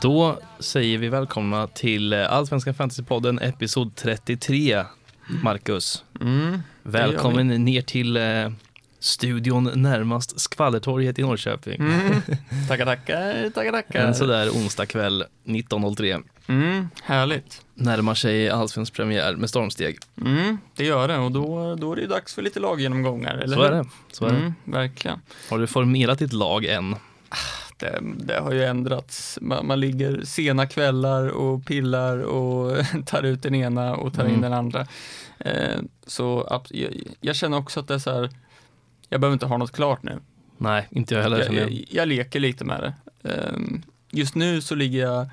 Då säger vi välkomna till Allsvenskan Fantasypodden episod 33. Marcus, Mm. välkommen ner till eh, studion närmast Skvallertorget i Norrköping. Mm. Tackar, tackar, tackar, tackar. En sådär onsdag kväll 19.03. Mm, härligt. Närmar sig Allsvensk premiär med stormsteg. Mm, det gör det och då, då är det ju dags för lite laggenomgångar, eller Så är det. Så är det. Mm, verkligen. Har du formerat ditt lag än? Det, det har ju ändrats. Man, man ligger sena kvällar och pillar och tar ut den ena och tar in Mm. den andra. Eh, så jag, jag känner också att det är så här, jag behöver inte ha något klart nu. Nej, inte jag heller. Jag, jag. jag, leker lite med det. Eh, just nu så ligger jag,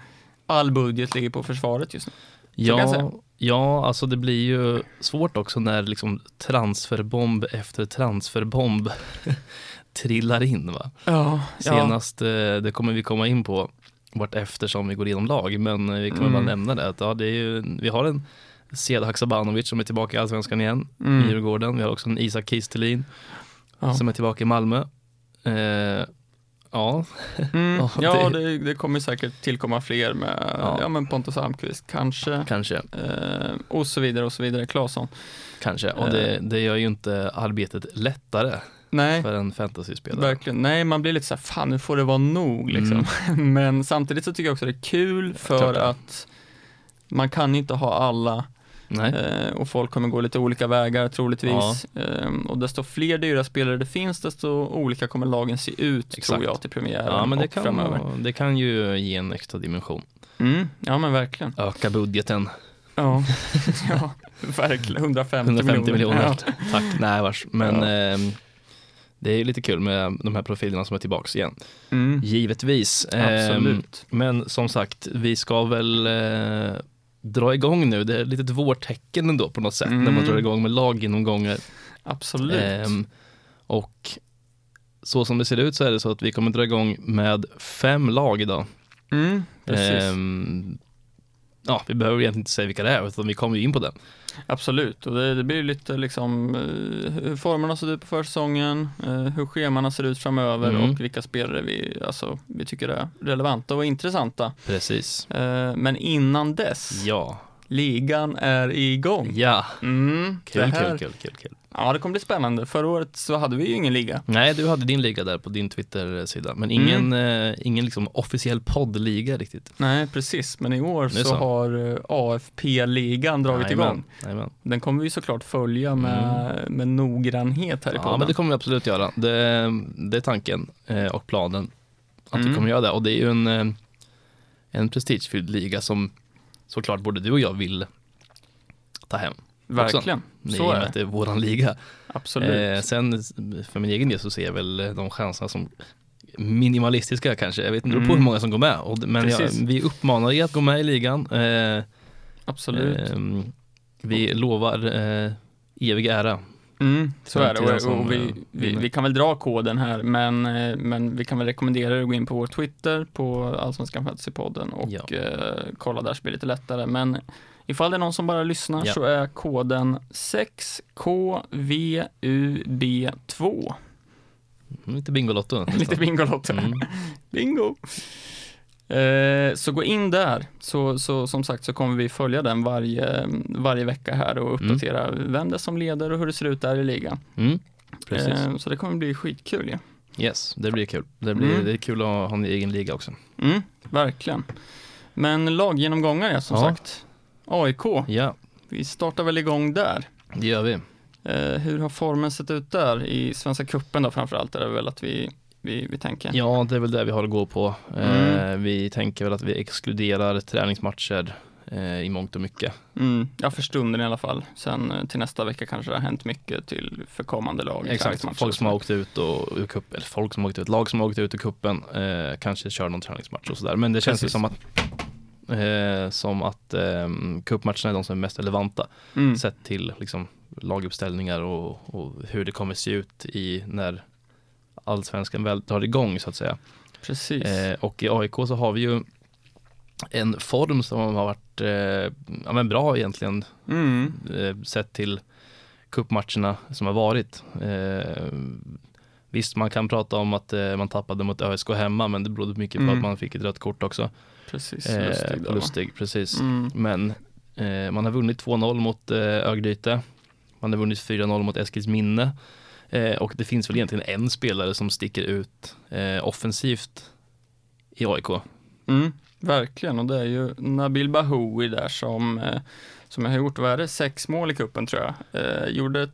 all budget ligger på försvaret just nu. Ja, ja, alltså det blir ju svårt också när liksom transferbomb efter transferbomb trillar in. Va? Ja, Senast, eh, det kommer vi komma in på vart eftersom vi går igenom lag, men eh, vi kommer Mm. bara nämna det. Att, ja, det är ju, vi har en Sead Haksabanovic som är tillbaka i Allsvenskan igen i Mm. Djurgården. Vi har också en Isak Kistelin Ja. som är tillbaka i Malmö. Eh, ja, Mm, Ja, ja, det- det, det kommer säkert tillkomma fler med Ja. ja. men Pontus Almqvist, kanske. kanske. Eh, och så vidare och så vidare. Claesson. Kanske, och det, det gör ju inte arbetet lättare Nej, för en fantasyspelare. verkligen. Nej, man blir lite så här, fan nu får det vara nog liksom. Men samtidigt så tycker jag också det är kul för det. att man kan inte ha alla eh, och folk kommer gå lite olika vägar troligtvis. Eh, och desto fler dyra spelare det finns, desto olika kommer lagen se ut Exakt. tror jag till premiären ja, men det och kan, framöver. det kan ju ge en extra dimension. Mm, ja men verkligen. Öka budgeten, Ja, ja verkligen. 150, 150 miljoner. Ja. Tack, nej vars. Men Ja. ehm, det är lite kul med de här profilerna som är tillbaks igen. Mm, Givetvis. Ehm, absolut. men som sagt, vi ska väl eh, dra igång nu. Det är lite ett vårtecken ändå på något sätt när man Mm. drar igång med laggenomgångar. Absolut. Ehm, och så som det ser ut så är det så att vi kommer dra igång med fem lag idag. mm, precis. Ehm, ja, vi behöver egentligen inte säga vilka det är, utan vi kommer ju in på det. Absolut. Och det, det blir lite liksom eh, hur formerna ser ut på försäsongen, eh, hur scheman ser ut framöver Mm. och vilka spelare vi, alltså, vi tycker är relevanta och intressanta. Precis. Eh, Men innan dess, Ja, ligan är igång. ja. Mm, det Kul, här, kul, kul, kul, kul. Ja, det kommer bli spännande. Förra året så hade vi ju ingen liga. Nej, du hade din liga där på din Twitter-sida, men ingen, Mm. eh, ingen liksom officiell poddliga riktigt. Nej, precis. Men i år så, så. har eh, AFP-ligan dragit Jajamän, igång. jajamän. Den kommer vi såklart följa med, med noggrannhet här i Ja, podden. men det kommer vi absolut göra. Det, det är tanken eh, och planen att vi Mm. kommer göra det. Och det är ju en, eh, en prestigefylld liga som såklart både du och jag vill ta hem. Verkligen, I så är att det. det är våran liga. Absolut. Eh, sen för min egen del så ser jag väl de chanserna som minimalistiska kanske. Jag vet inte det beror på Mm. hur många som går med. Och, men jag, vi uppmanar er att gå med i ligan. Eh, Absolut. ehm, vi lovar eh, evig ära. Mm, så är det. Och, och vi, eh, vi, vi kan väl dra koden här, men, eh, men vi kan väl rekommendera er att gå in på vår Twitter, på Allsvenskan Fantasypodden och Ja. eh, kolla där så blir det lite lättare. Men ifall det är någon som bara lyssnar Ja. så är koden 6KVUB2. Mm, Lite Bingolotto. Lite Bingolotto. Mm. Bingo! Eh, så gå in där, så, så som sagt så kommer vi följa den varje, varje vecka här och uppdatera vem det är som leder och hur det ser ut där i ligan. Mm. Eh, så det kommer bli skitkul ju. Yes, det blir kul. Det, blir, Mm. det är kul att ha en egen liga också. Mm, verkligen. Men laggenomgångar ja, som Ja. sagt. AIK, Ja, vi startar väl igång där. det gör vi. Eh, hur har formen sett ut där? I Svenska Cupen då framförallt är det väl att vi, vi, vi tänker. Ja, det är väl det vi har att gå på. Mm. Eh, vi tänker väl att vi exkluderar träningsmatcher eh, i mångt och mycket. Mm, ja, för stunden i alla fall. Sen eh, till nästa vecka kanske det har hänt mycket till för kommande lag. Exakt, folk som har åkt ut och ur cup, eller folk som har åkt ut, lag som har åkt ut ur kuppen eh, kanske kör någon träningsmatch och sådär. Men det känns ju Precis. som att eh, som att eh, cupmatcherna är de som är mest relevanta Mm, sett till liksom, laguppställningar och, och hur det kommer se ut i när allsvenskan väl drar igång så att säga. precis. Eh, och i AIK så har vi ju en form som har varit eh, ja, men bra egentligen Mm, eh, sett till kuppmatcherna som har varit. Eh, Visst, man kan prata om att eh, man tappade mot ÖSK hemma, men det berodde mycket på Mm. att man fick ett rött kort också. Precis, Eh, lustig lustig, precis. Mm. Men eh, man har vunnit 2-0 mot eh, Örgryte. Man har vunnit 4-0 mot Eskilsminne. Eh, och det finns väl egentligen en spelare som sticker ut eh, offensivt i AIK. Mm, verkligen, och det är ju Nabil Bahoui där som, eh, som jag har gjort, vad är det, sex mål i kuppen tror jag. Eh, gjorde,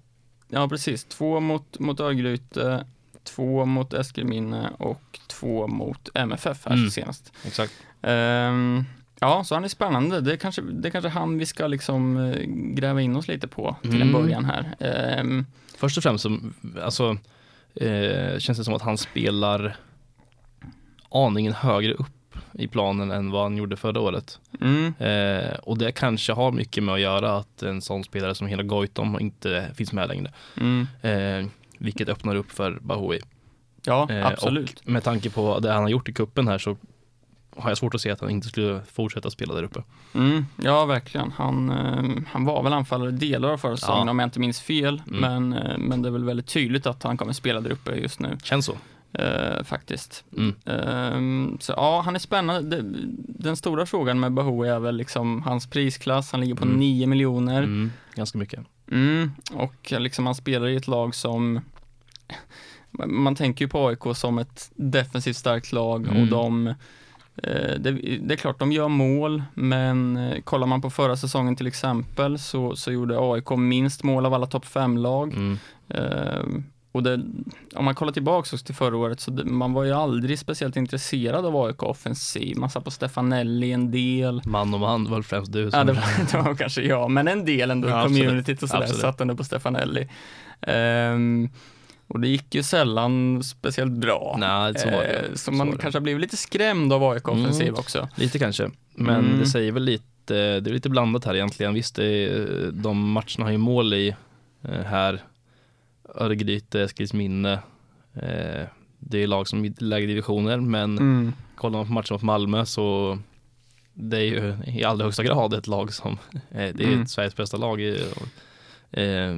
ja precis, två mot, mot Örgryte, två mot Eskilminne och två mot MFF här Mm. senast. Exakt. Ehm, ja, så han är spännande. Det är kanske, det är kanske han vi ska liksom eh, gräva in oss lite på till en Mm. början här. Ehm, Först och främst, så, alltså, eh, känns det som att han spelar aningen högre upp i planen än vad han gjorde förra året. mm, Eh, och det kanske har mycket med att göra att en sån spelare som hela Goitom inte finns med längre. mm, Eh, vilket öppnar upp för Bahoui. ja, Eh, absolut. Med tanke på det han har gjort i kuppen här så har jag svårt att se att han inte skulle fortsätta spela där uppe. Mm, ja, verkligen. Han, eh, han var väl anfallare delar av förra säsongen Ja. om jag inte minns fel. Mm. Men, eh, men det är väl väldigt tydligt att han kommer spela där uppe just nu, Känns så. eh, faktiskt. Mm. Ehm, så ja, han är spännande. Den stora frågan med Bahoui är väl liksom hans prisklass. Han ligger på Mm. 9 miljoner. Mm, ganska mycket. Mm, och liksom han spelar i ett lag som man tänker ju på AIK som ett defensivt starkt lag och Mm. de eh, det, det är klart, de gör mål, men eh, kollar man på förra säsongen till exempel så, så gjorde AIK minst mål av alla topp 5-lag. Mm. Eh, och det, om man kollar tillbaka till förra året så det, man var ju aldrig speciellt intresserad av AIK offensiv. Man satt på Stefanelli en del. Man och man, det var främst du som... Ja, det var, det var kanske jag, men en del ändå, Ja, communityt och sådär, Absolut. satt ändå på Stefanelli. Ehm, och det gick ju sällan speciellt bra. Nej, så var det. Eh, så Så man kanske har blivit lite skrämd av AIK offensiv Mm. också. Lite kanske, men Mm. det säger väl lite, det är lite blandat här egentligen. Visst, det är, de matcherna har ju mål i eh, här, Örgryte, Eskilsminne. Eh, det är lag som är lägre divisioner, men Mm. kollar man på matchen mot Malmö så det är ju i allra högsta grad ett lag som, eh, det är Mm. Sveriges bästa lag i, eh,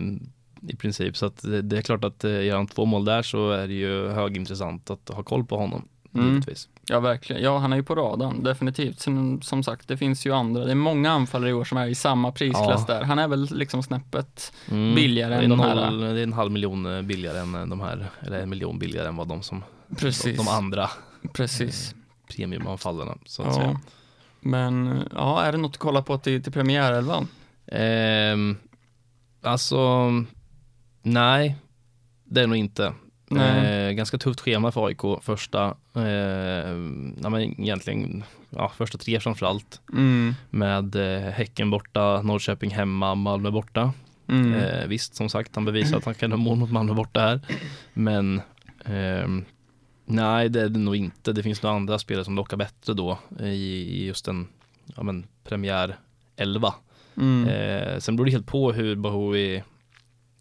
i princip. Så att det, det är klart att eh, gör han två mål där så är det ju högintressant att ha koll på honom. Mm. Ja, verkligen. Ja, han är ju på radarn, definitivt. Sen, som sagt, det finns ju andra. Det är många anfallare i år som är i samma prisklass Ja. där. Han är väl liksom snäppet Mm. billigare än de här. noll, Det är en halv miljon eh, billigare än eh, de här, eller en miljon billigare än vad de som, Precis. de andra Precis. premiumanfallarna så att Ja. säga. Men ja, är det något att kolla på till, till premiärelvan? Ehm, alltså, nej, det är nog inte. Nej. Eh, ganska tufft schema för AIK första, eh, ja, men egentligen, ja, första tre framförallt Mm. med eh, Häcken borta, Norrköping hemma, Malmö borta. Mm. Eh, visst, som sagt, han bevisar att han kan ha mål mot Malmö borta här. Men ehm, nej, det är det nog inte. Det finns nog andra spelare som lockar bättre då i, i just en ja, men, premiär 11. Mm. Eh, sen beror det helt på hur Bahoui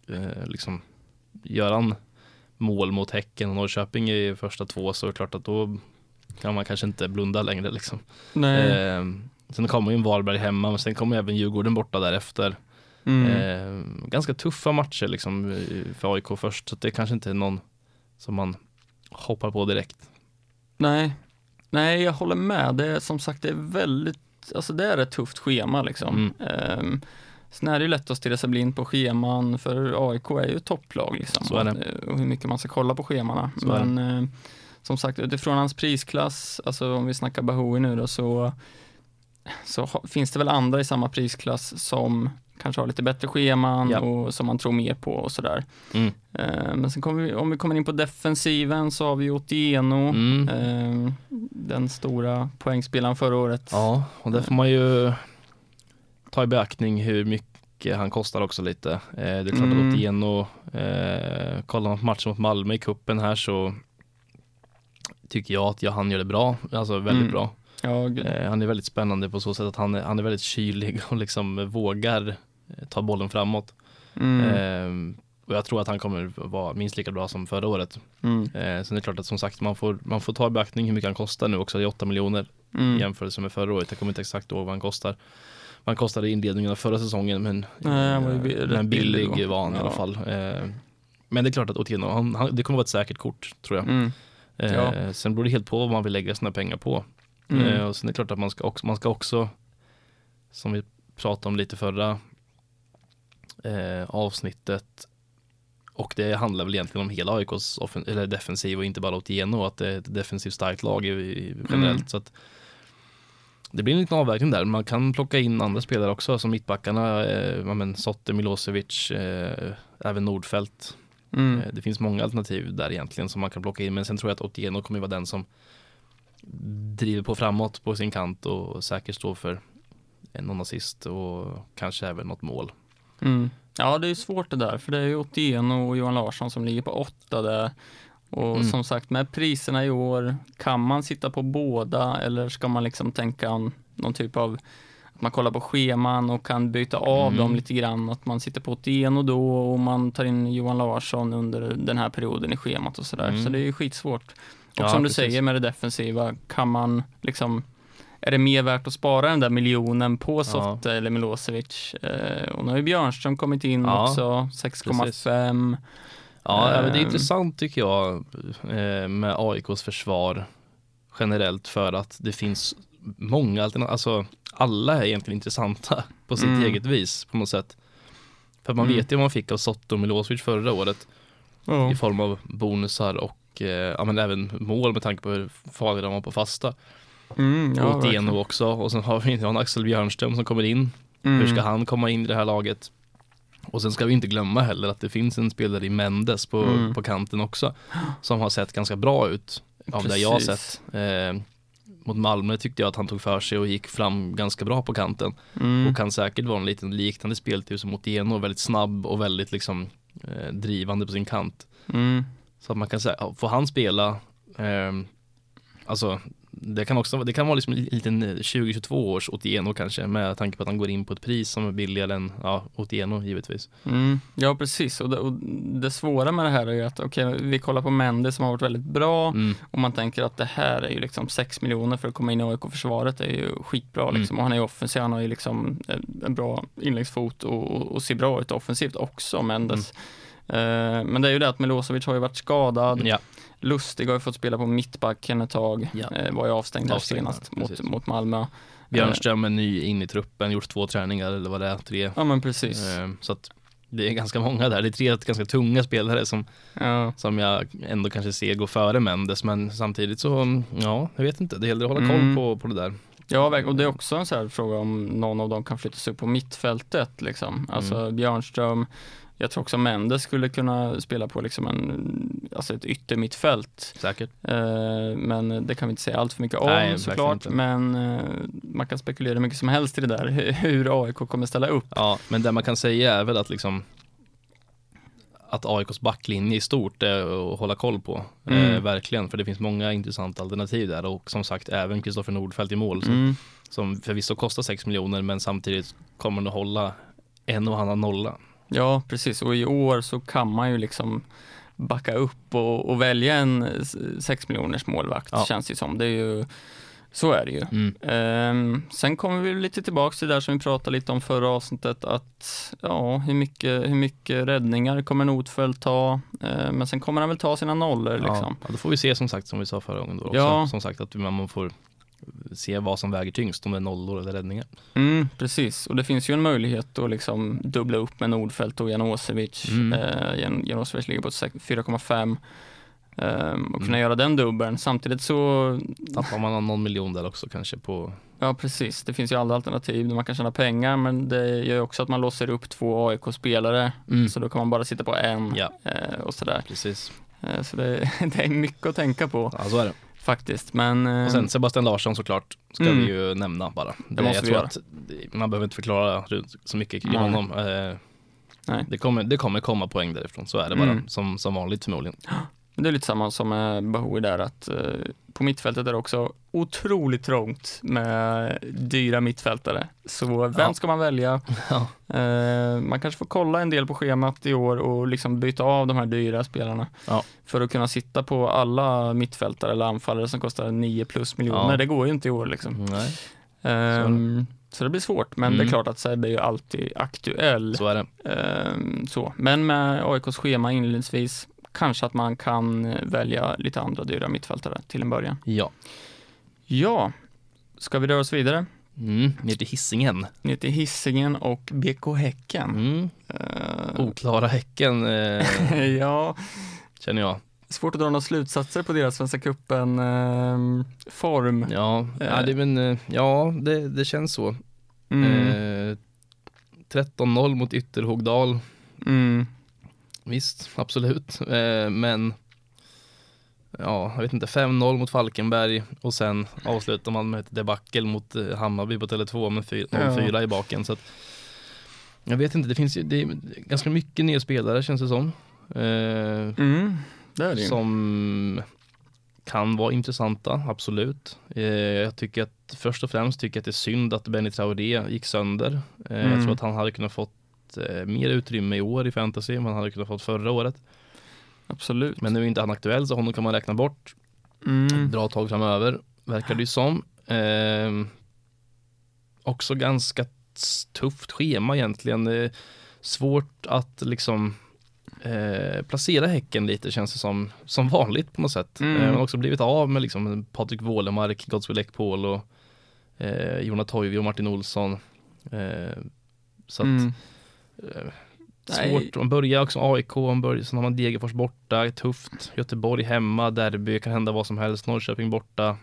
eh, liksom gör han mål mot Häcken och Norrköping i första två så är det klart att då kan man kanske inte blunda längre liksom. Eh, sen kommer ju en Varberg hemma men sen kommer även Djurgården borta därefter. Mm. Eh, ganska tuffa matcher liksom eh, för AIK först så det kanske inte är någon som man hoppar på direkt. Nej. Nej, jag håller med. Det är som sagt, det är väldigt, alltså det är ett tufft schema liksom. Mm. Ehm, sen är det ju lätt att stirra sig blind på scheman, för AIK är ju ett topplag liksom. Så är det. Och, och hur mycket man ska kolla på schemana. Så Men eh, som sagt, utifrån hans prisklass, alltså om vi snackar Bahoui nu då, så, så ha, finns det väl andra i samma prisklass som kanske har lite bättre scheman Ja. och som man tror mer på och sådär. Mm. Eh, Men sen vi, om vi kommer in på defensiven så har vi Otieno, Mm. eh, den stora poängspelaren förra året. Ja, och där får man ju ta i beaktning hur mycket han kostar också lite. Eh, det är klart Mm. att Otieno, eh, kollar man på matchen mot Malmö i kuppen här så tycker jag att han gör det bra, alltså väldigt Mm. bra. Ja. Eh, han är väldigt spännande på så sätt att han är, han är väldigt kylig och liksom vågar eh, ta bollen framåt. Mm. Eh, och jag tror att han kommer vara minst lika bra som förra året. Mm. Eh, sen är det klart att som sagt man får, man får ta i beaktning hur mycket han kostar nu också. Det är 8 miljoner i Mm. jämförelse med förra året. Jag kommer inte exakt ihåg vad han kostar. Han kostade i inledningen av förra säsongen men, Nej, han var ju eh, men billig var han i Ja. alla fall. Eh, Men det är klart att Otieno, han, han, det kommer vara ett säkert kort tror jag. Mm. Eh, Ja. Sen beror det helt på vad man vill lägga sina pengar på. Mm. Och sen är det klart att man ska också, man ska också som vi pratade om lite förra eh, avsnittet och det handlar väl egentligen om hela AIKs eller defensiv och inte bara Otieno att det är ett defensivt starkt lag i, i, generellt. Mm. Så att det blir en liten avvägning där. Man kan plocka in andra spelare också som mittbackarna, eh, men Sotte, Milosevic, eh, även Nordfeldt. Mm. Eh, Det finns många alternativ där egentligen som man kan plocka in men sen tror jag att Otieno kommer vara den som driver på framåt på sin kant och säkert står för någon assist och kanske även något mål. Mm. Ja, det är svårt det där, för det är ju Otieno och Johan Larsson som ligger på åtta där. Och Mm. som sagt, med priserna i år, kan man sitta på båda eller ska man liksom tänka om någon typ av att man kollar på scheman och kan byta av Mm. dem lite grann, att man sitter på Otieno då och man tar in Johan Larsson under den här perioden i schemat och sådär. Mm. Så det är ju skitsvårt. Och Ja, som du precis. säger med det defensiva, kan man liksom är det mer värt att spara den där miljonen på Sotte eller Milosevic? Eh, och nu har ju Björnström kommit in Ja, också, 6,5. Ja, men det är Ehm. intressant tycker jag eh, med AIKs försvar generellt för att det finns många alternativ, alltså alla är egentligen intressanta på sitt Mm. eget vis på något sätt. För man Mm. vet ju vad man fick av Sotte och Milosevic förra året Ja. i form av bonusar och eh, ja, men även mål med tanke på hur farliga de var på fasta. Mm, ja, och. Otieno också och sen har vi har en Axel Björnström som kommer in. Mm. Hur ska han komma in i det här laget? Och sen ska vi inte glömma heller att det finns en spelare i Mendes på, Mm. på kanten också som har sett ganska bra ut av det jag har Precis. sett. Eh, mot Malmö tyckte jag att han tog för sig och gick fram ganska bra på kanten Mm. och kan säkert vara en liten liknande speltyp som Otieno, väldigt snabb och väldigt liksom eh, drivande på sin kant. Mm. Så att man kan säga, får han spela, eh, alltså det kan också det kan vara liksom en liten 2022 års Otieno kanske med tanke på att han går in på ett pris som är billigare än ja, Otieno givetvis. Mm. Ja, precis. Och det, och det svåra med det här är ju att okej, vi kollar på Mendes som har varit väldigt bra Mm. och man tänker att det här är ju liksom 6 miljoner för att komma in i AIK-försvaret är ju skitbra Mm. liksom. Och han är ju offensiv, han har ju liksom en bra inläggsfot och, och, och ser bra ut offensivt också, Mendes. Eh, men det är ju det att Milosevic har ju varit skadad. Ja, Lustig har ju fått spela på mittbacken ett tag, Ja. eh, var ju avstängd Avstängd, senast mot, precis. mot Malmö. Björnström är ny in i truppen, gjort två träningar eller vad det är, tre. Ja men precis. Eh, Så att det är ganska många där, det är tre ganska tunga spelare som, Ja. som jag ändå kanske ser gå före Mendes men samtidigt så, ja, jag vet inte, det gäller att hålla koll Mm. på, på det där. Ja, och det är också en sån här fråga om någon av dem kan flyttas upp på mittfältet liksom. Alltså Mm. Björnström, jag tror också Mendes skulle kunna spela på liksom en, alltså ett yttermittfält. Säkert. Eh, men det kan vi inte säga allt för mycket om Nej, såklart. Men eh, man kan spekulera mycket som helst i det där, hu- hur AIK kommer ställa upp. Ja, men det man kan säga är väl att liksom att AIKs backlinje i stort är att hålla koll på. Mm. Eh, verkligen, för det finns många intressanta alternativ där och som sagt även Kristoffer Nordfeldt i mål som, Mm. som förvisso kostar 6 miljoner men samtidigt kommer att hålla en och annan nolla. Ja, precis. Och i år så kan man ju liksom backa upp och, och välja en 6 miljoners målvakt, Ja. känns det som. Det är ju, så är det ju. Mm. Ehm, sen kommer vi lite tillbaks till det där som vi pratade lite om förra avsnittet, att ja, hur mycket, hur mycket räddningar kommer Notfeldt ta? Ehm, men sen kommer han väl ta sina nollor liksom. Ja, då får vi se som sagt som vi sa förra gången då också. Ja. Som sagt att man får se vad som väger tyngst, om det är nollor eller räddningar. Mm, precis, och det finns ju en möjlighet att liksom dubbla upp med Nordfeldt och Janosevic. Mm. Eh, Jan- Janosevic ligger på sex- 4,5 ehm, och kunna Mm. göra den dubbeln. Samtidigt så, Tappar man någon miljon där också kanske på, ja precis, det finns ju alla alternativ där man kan tjäna pengar, men det gör ju också att man låser upp två AIK-spelare, så då kan man bara sitta på en Mm. Ja. eh, och sådär. precis. Eh, så det, det är mycket att tänka på Ja, så är det. Faktiskt, men eh, Och sen Sebastian Larsson såklart, ska Mm. vi ju nämna bara. Det, måste jag vi tror göra. att det- man behöver inte förklara så mycket kring Nej. honom. Eh, Nej. Det, kommer, det kommer komma poäng därifrån, så är det bara. Mm. Som, som vanligt förmodligen. det är lite samma som med Bahoui där, att eh, på mittfältet är det också otroligt trångt med dyra mittfältare. Så vem Ja. ska man välja? Ja. Eh, man kanske får kolla en del på schemat i år och liksom byta av de här dyra spelarna. Ja. För att kunna sitta på alla mittfältare eller anfallare som kostar 9 plus miljoner. Det går ju inte i år liksom. Nej. Ehm, så det blir svårt, men det är Mm. klart att Sebbe är ju alltid aktuell. Så är det. Ehm, så. Men med AIKs schema inledningsvis, kanske att man kan eh, välja lite andra dyra mittfältare till en början. Ja. Ja, ska vi röra oss vidare? Mm, ner till Hisingen. Ner till Hisingen och BK Häcken. Mm. Ehm, Oklara Häcken eh, ja, känner jag. svårt att dra några slutsatser på deras Svenska cupen ehm, form. Ja, ja, det, men, ja det, det känns så. Mm. Eh, 13-0 mot Ytterhogdal. Mm. Visst, absolut. Eh, men ja, jag vet inte, 5-0 mot Falkenberg och sen avslutar man med ett debacle mot eh, Hammarby på Tele2 med fy- 0-4 i baken. Så att, jag vet inte, det finns ju det är ganska mycket nya spelare känns det som. Eh, Mm. Det det som kan vara intressanta, absolut. Jag tycker att först och främst tycker jag att det är synd att Benny Traoré gick sönder. Mm. Jag tror att han hade kunnat fått eh, mer utrymme i år i fantasy än man hade kunnat fått förra året. Absolut. Men nu är inte han aktuell så honom kan man räkna bort Mm. bra tag framöver, verkar det ju som. Eh, också ganska tufft schema egentligen. Eh, svårt att liksom eh, placera Häcken lite känns det som, som vanligt på något sätt. Mm. Eh, man har också blivit av med liksom Patrik Wålemark, Godswill Ekpol och eh, Jona Toivi och Martin Olsson. Eh, så att Mm. Eh. Svårt, man börjar också AIK, man börjar, sen har man Degerfors borta, tufft. Göteborg hemma, derby, kan hända vad som helst. Norrköping borta.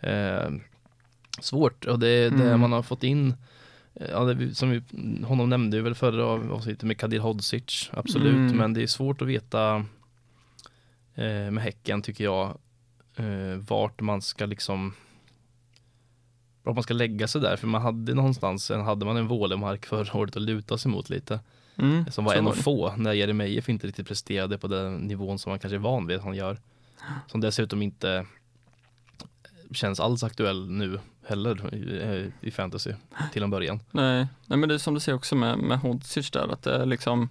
Eh, svårt, och det är det Mm. man har fått in. eh, Ja, det, som vi, honom nämnde vi väl förra avsnittet med Kadir Hodzic, absolut. Mm. Men det är svårt att veta eh, med Häcken tycker jag, eh, vart man ska liksom vart man ska lägga sig där, för man hade någonstans, hade man en Vålemark förra året att luta sig mot lite Mm. som var en av få när Jeremejeff inte riktigt presterade på den nivån som man kanske är van vid att han gör. Som dessutom inte känns alls aktuell nu heller i, i fantasy till en början. Nej, nej, men det är som du säger också med, med Hodzic där, att det är liksom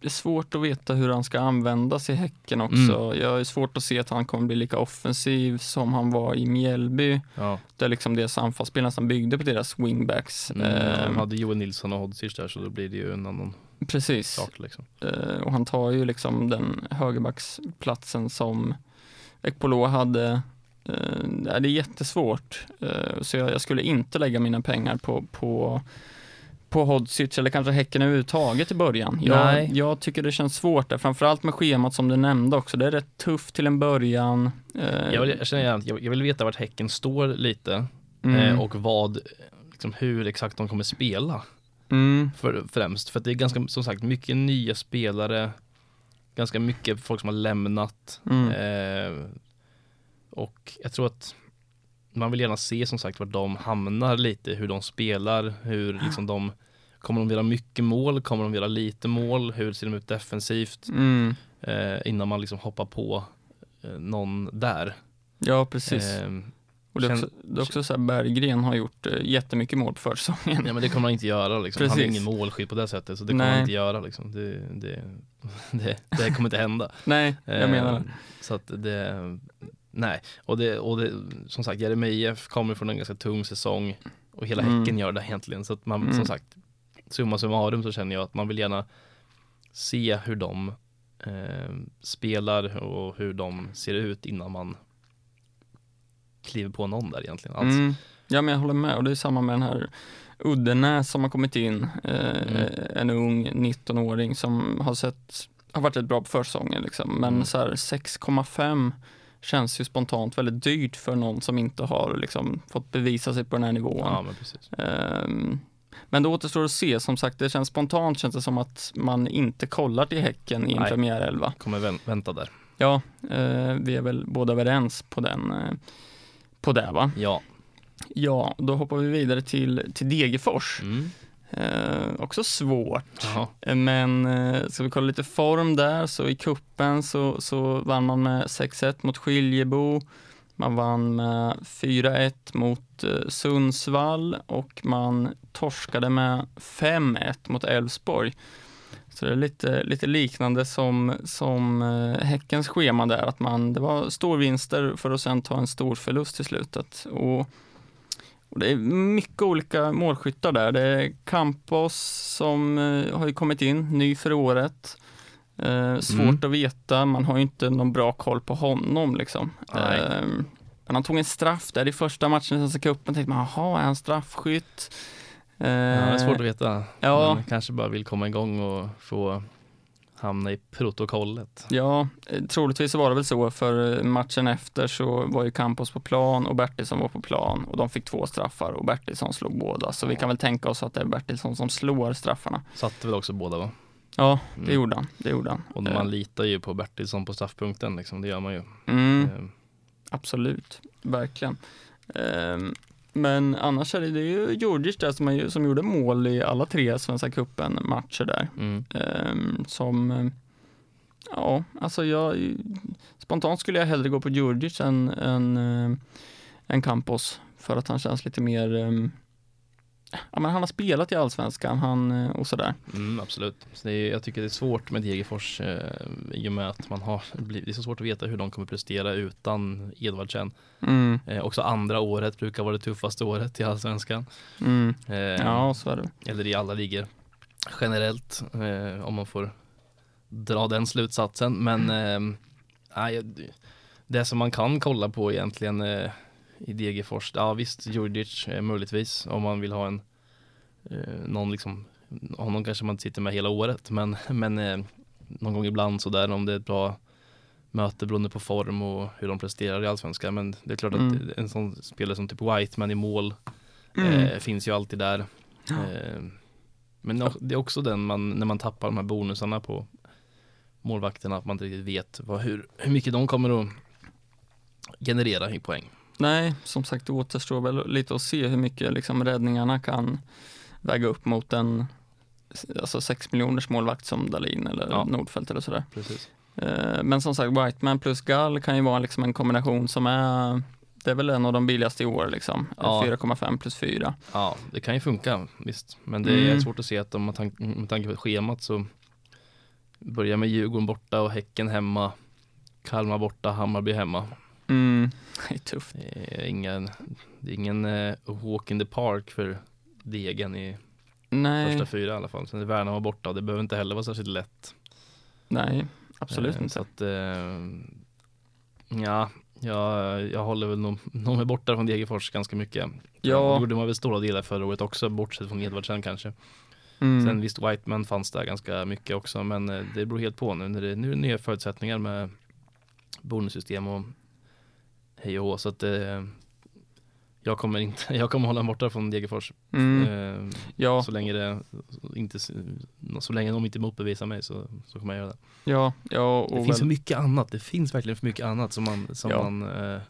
det är svårt att veta hur han ska användas i Häcken också. Mm. Jag är svårt att se att han kommer bli lika offensiv som han var i Mjällby. Ja. Det är liksom deras anfallsspel nästan byggde på deras wingbacks. Mm, Eh, de hade Joel Nilsson och Hodzic där så då blir det ju en annan precis. sak liksom. Eh, och han tar ju liksom den högerbacksplatsen som Ekpolo hade. Eh, det är jättesvårt. Eh, så jag, jag skulle inte lägga mina pengar på, på, på Hodzic eller kanske Häcken överhuvudtaget i början. Jag, Nej. jag tycker det känns svårt där, framförallt med schemat som du nämnde också. Det är rätt tufft till en början. Eh, Jag vill, jag, känner, jag, jag vill veta vart Häcken står lite mm, eh, och vad, liksom, hur exakt de kommer spela. mm, för, främst. För det är ganska, som sagt, mycket nya spelare, ganska mycket folk som har lämnat. mm, Eh, och jag tror att man vill gärna se som sagt vart de hamnar lite, hur de spelar, hur liksom de Kommer de göra mycket mål? Kommer de göra lite mål? Hur ser de ut defensivt? mm. Eh, innan man liksom hoppar på eh, någon där. Ja, precis. Eh, och det är också, det är också så här, Berggren har gjort eh, jättemycket mål på försäsongen. ja men det kommer man inte göra liksom. Han är Precis. ingen målskytt på det sättet så det kommer Nej. man inte göra liksom. Det, det, det, det kommer inte hända. Nej, jag menar det. Så att det, nej, och det, och det som sagt Jeremejeff kommer från en ganska tung säsong och hela Mm. Häcken gör det egentligen. Så att man, Mm. som sagt, summa summarum så känner jag att man vill gärna se hur de eh, spelar och hur de ser ut innan man kliver på någon där egentligen. Alltså, Mm. Ja, men jag håller med och det är samma med den här Uddenäs som har kommit in, eh, Mm. en ung 19-åring som har sett, har varit rätt bra på försäsongen liksom, men Mm. så här 6,5 känns ju spontant väldigt dyrt för någon som inte har liksom fått bevisa sig på den här nivån. Ja, men. Ehm, men det återstår att se, som sagt, det känns spontant känns det som att man inte kollar till Häcken i en premiärelva. Kommer vä- vänta där. Ja, eh, vi är väl båda överens på den, eh, på det va? Ja. Ja, då hoppar vi vidare till, till Degerfors. Mm. Eh, också svårt, Jaha. Eh, men eh, ska vi kolla lite form där, så i kuppen så, så vann man med 6-1 mot Skiljebo. Man vann med 4-1 mot eh, Sundsvall och man torskade med 5-1 mot Elfsborg. Så det är lite, lite liknande som, som eh, Häckens schema där, att man, det var storvinster för att sen ta en stor förlust i slutet. Och Och det är mycket olika målskyttar där. Det är Campos som eh, har kommit in, ny för året. Eh, svårt Mm. att veta, man har ju inte någon bra koll på honom liksom. Eh, men han tog en straff där i första matchen i Svenska cupen, tänkte man, jaha, är han straffskytt? Eh, Ja, det är svårt att veta. Ja. Men kanske bara vill komma igång och få hamna i protokollet. Ja, eh, troligtvis var det väl så för eh, matchen efter så var ju Campos på plan och Bertilsson var på plan och de fick två straffar och Bertilsson slog båda. Så vi kan väl tänka oss att det är Bertilsson som slår straffarna. Satte väl också båda va? Ja, det Mm. gjorde han. Det gjorde han. Och man litar ju på Bertilsson på straffpunkten liksom, det gör man ju. Eh, Mm, Eh, absolut, verkligen. Men annars är det, det är ju Djurdjic där som, är, som gjorde mål i alla tre Svenska cupen matcher där. Mm. Ehm, som, eh, ja, alltså jag, spontant skulle jag hellre gå på Djurdjic än, än, eh, än Campos för att han känns lite mer, eh, ja men han har spelat i Allsvenskan han, eh, och sådär. Mm, absolut. Så det är, jag tycker det är svårt med Degerfors eh, i och med att man har, blivit- det är så svårt att veta hur de kommer prestera utan Edvardsen. Mm, Eh, också andra året brukar vara det tuffaste året i Allsvenskan. mm, Eh, ja, så är det. Eller i alla ligor generellt, eh, om man får dra den slutsatsen. Men eh, nej, det- det som man kan kolla på egentligen eh, i Degerfors, ja visst Djurdjic eh, möjligtvis om man vill ha en eh, någon liksom, honom kanske man inte sitter med hela året men, men eh, någon gång ibland sådär om det är ett bra möte beroende på form och hur de presterar i Allsvenskan. Men det är klart Mm. att en sån spelare som typ Whiteman i mål Mm. finns ju alltid där. Men det är också den man, när man tappar de här bonusarna på målvakterna, att man inte riktigt vet vad, hur, hur mycket de kommer att generera i poäng. Nej, som sagt det återstår väl lite att se hur mycket liksom, räddningarna kan väga upp mot en alltså 6 miljoners målvakt som Dalin eller Ja. Nordfeldt eller sådär. Precis. Eh, Men som sagt, Whiteman plus Gall kan ju vara liksom en kombination som är det är väl en av de billigaste i år liksom. Ja. 4,5 plus 4. Ja, det kan ju funka visst. Men det är Mm. svårt att se att de med, tank med tanke på schemat så börjar med Djurgården borta och Häcken hemma. Kalmar borta, Hammarby hemma. Mm. Det är tufft. Det är ingen, det är ingen eh, walk in the park för Degen i Nej, första fyra i alla fall. Sen är Värnamo borta och det behöver inte heller vara särskilt lätt. nej, absolut Eh, inte. Så att, eh, ja, jag, jag håller väl nog, nog med borta från Degerfors ganska mycket. Ja. Det gjorde man väl stora delar förra året också, bortsett från Edvardsen kanske. Mm. Sen visst, Whiteman fanns där ganska mycket också, men det beror helt på nu när det nu är det nya förutsättningar med bonussystem och hej och hå, så att eh, jag kommer inte, jag kommer hålla mig borta från Degerfors Mm. eh, Ja, så länge det inte, så länge de inte motbevisar mig så, så kommer jag göra det. ja, ja. Och Det väl, finns så mycket annat, det finns verkligen för mycket annat som man, som Ja. man eh,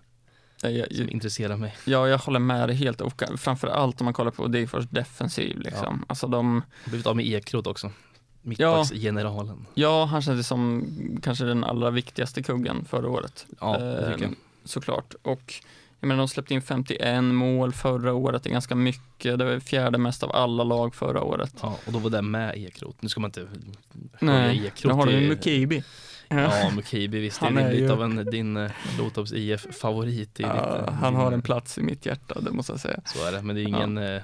jag, som intresserar mig. ja, jag håller med dig helt och framför allt om man kollar på Degerfors defensiv liksom. Alltså de, blivit av med Ekrot också. Mittbacksgeneralen. ja, han kändes som kanske den allra viktigaste kuggen förra året. Ja, det tycker jag. Såklart. Och jag menar, de släppte in 51 mål förra året, det är ganska mycket. Det var fjärde mest av alla lag förra året. Ja, och då var det med Ekrot. Nu ska man inte Nej, höja nu Ekrot. har du Mukibi. Ja, Mukibi visst. Det är är lite ju- av en, din eh, Lotorps IF-favorit. i Ja, ditt- han har en plats i mitt hjärta, det måste jag säga. Så är det, men det är ingen, eh,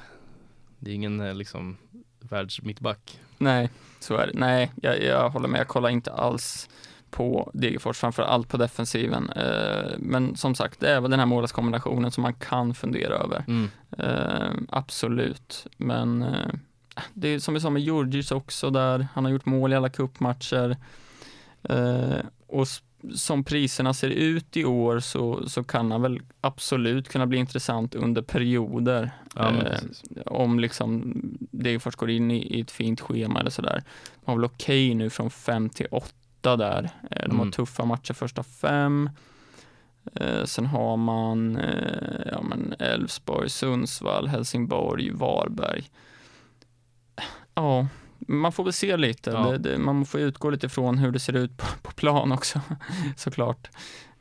det är ingen eh, liksom världsmittback. Nej, så är det. Nej, jag, jag håller med. Jag kollar inte alls på Degerfors, framför allt på defensiven. Eh, men som sagt, det är väl den här målvaktskombinationen som man kan fundera över. Mm. Eh, absolut, men eh, det är som vi sa med Djurdjic också där. Han har gjort mål i alla cupmatcher. Och som priserna ser ut i år så, så kan han väl absolut kunna bli intressant under perioder. Ja, Eh, om liksom Degerfors går in i, i ett fint schema eller sådär. De har väl okej nu från fem till åtta där. Eh, De har Mm. tuffa matcher första fem. Eh, sen har man eh, ja, men Elfsborg, Sundsvall, Helsingborg, Varberg. Ja, man får väl se lite. Ja. Det, det, man får utgå lite från hur det ser ut på, på plan också, såklart.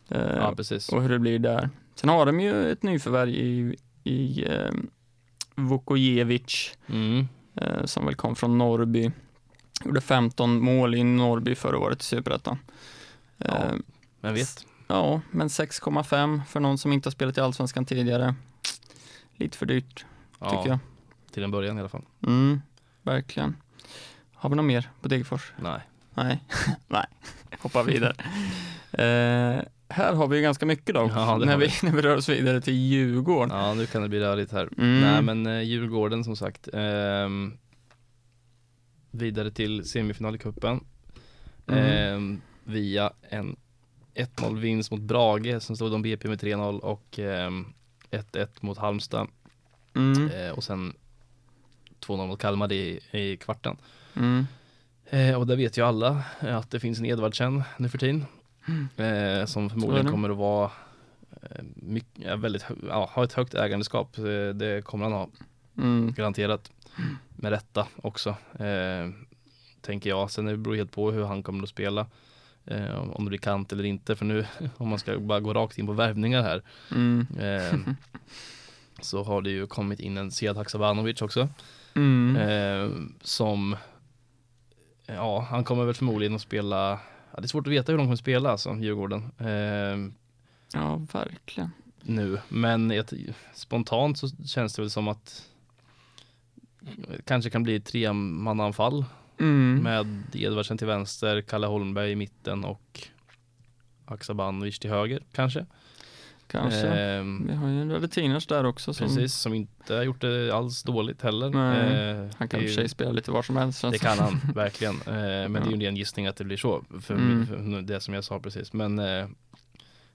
Ja, precis. och hur det blir där. Sen har de ju ett nyförvärv i, i eh, Vukojevic Mm. eh, som väl kom från Norrby. Gjorde 15 mål i Norrby förra året i Superettan. Ja. Eh, Men vet, ja, men 6,5 för någon som inte har spelat i Allsvenskan tidigare. lite för dyrt Ja, tycker jag. till en början i alla fall. Mm, verkligen. Har vi något mer på Degerfors? Nej. Nej, nej, hoppar vidare. Eh, här har vi ju ganska mycket då, Ja, när, vi, när vi rör oss vidare till Djurgården. Ja, nu kan det bli rörigt här. Mm. Nej, men eh, Djurgården som sagt. ehm, vidare till semifinal i cupen. Mm. Ehm, via en 1-0 vinst mot Brage. Sen stod de BP med 3-0 och ehm, 1-1 mot Halmstad. Mm. Eh, och sen 2-0 mot Kalmar i, i kvarten. Mm. Eh, och där vet ju alla eh, att det finns en Edvardsen nu för tiden. Eh, som förmodligen det. kommer att vara eh, mycket, väldigt, ja, ha ett högt ägandeskap. Eh, det kommer han ha, Mm. garanterat. Med rätta också. Eh, tänker jag. Sen det beror helt på hur han kommer att spela. Eh, om det blir kant eller inte. För nu, om man ska bara gå rakt in på värvningar här. Mm. Eh, så har det ju kommit in en Sead Haksabanovic också. Mm. Eh, som, ja, han kommer väl förmodligen att spela, ja, det är svårt att veta hur de kommer att spela alltså, Djurgården. Eh, Ja, verkligen. nu, men jag, spontant så känns det väl som att det kanske kan bli ett tremannaanfall Mm. med Edvardsen till vänster, Kalle Holmberg i mitten och Haksabanovic till höger kanske. Kanske. Eh, Vi har ju en Radetinac där också. Som, precis, som inte har gjort det alls dåligt heller. Eh, Han kan i och för sig spela lite var som helst. Det kan han verkligen. Eh, men det är ju Ja. en ren gissning att det blir så. För, Mm. för det som jag sa precis. Men, eh,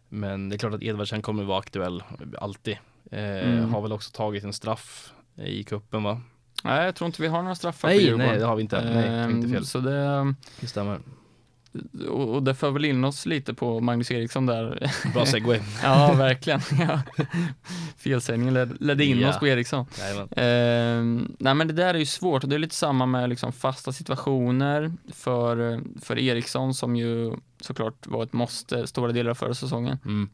men det är klart att Edvardsen kommer vara aktuell alltid. Eh, Mm. Har väl också tagit en straff i kuppen va? Nej, jag tror inte vi har några straffar Nej, Djurgården. nej det har vi inte. Nej, Ehm, inte fel. Så det, Det stämmer. och, och det för väl in oss lite på Magnus Eriksson där. Bra segway. ja, verkligen. Ja. Felsägningen led, ledde in Ja. oss på Eriksson. Ehm, nej men det där är ju svårt och det är lite samma med liksom fasta situationer för, för Eriksson som ju såklart var ett måste stora delar av förra säsongen. Mm.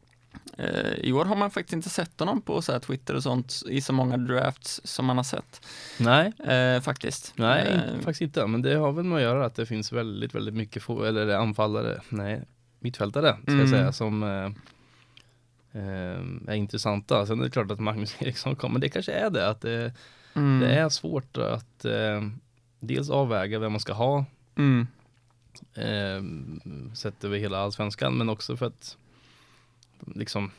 Eh, I år har man faktiskt inte sett honom på så här Twitter och sånt i så många drafts som man har sett. Nej, Eh, faktiskt. nej Eh, faktiskt inte. Men det har väl med att göra att det finns väldigt, väldigt mycket få, eller anfallare, nej, mittfältare ska Mm. jag säga, som eh, eh, är intressanta. Sen är det klart att Magnus Eriksson kommer, det kanske är det, att det, mm, Det är svårt att eh, dels avväga vem man ska ha mm, sett över hela allsvenskan men också för att liksom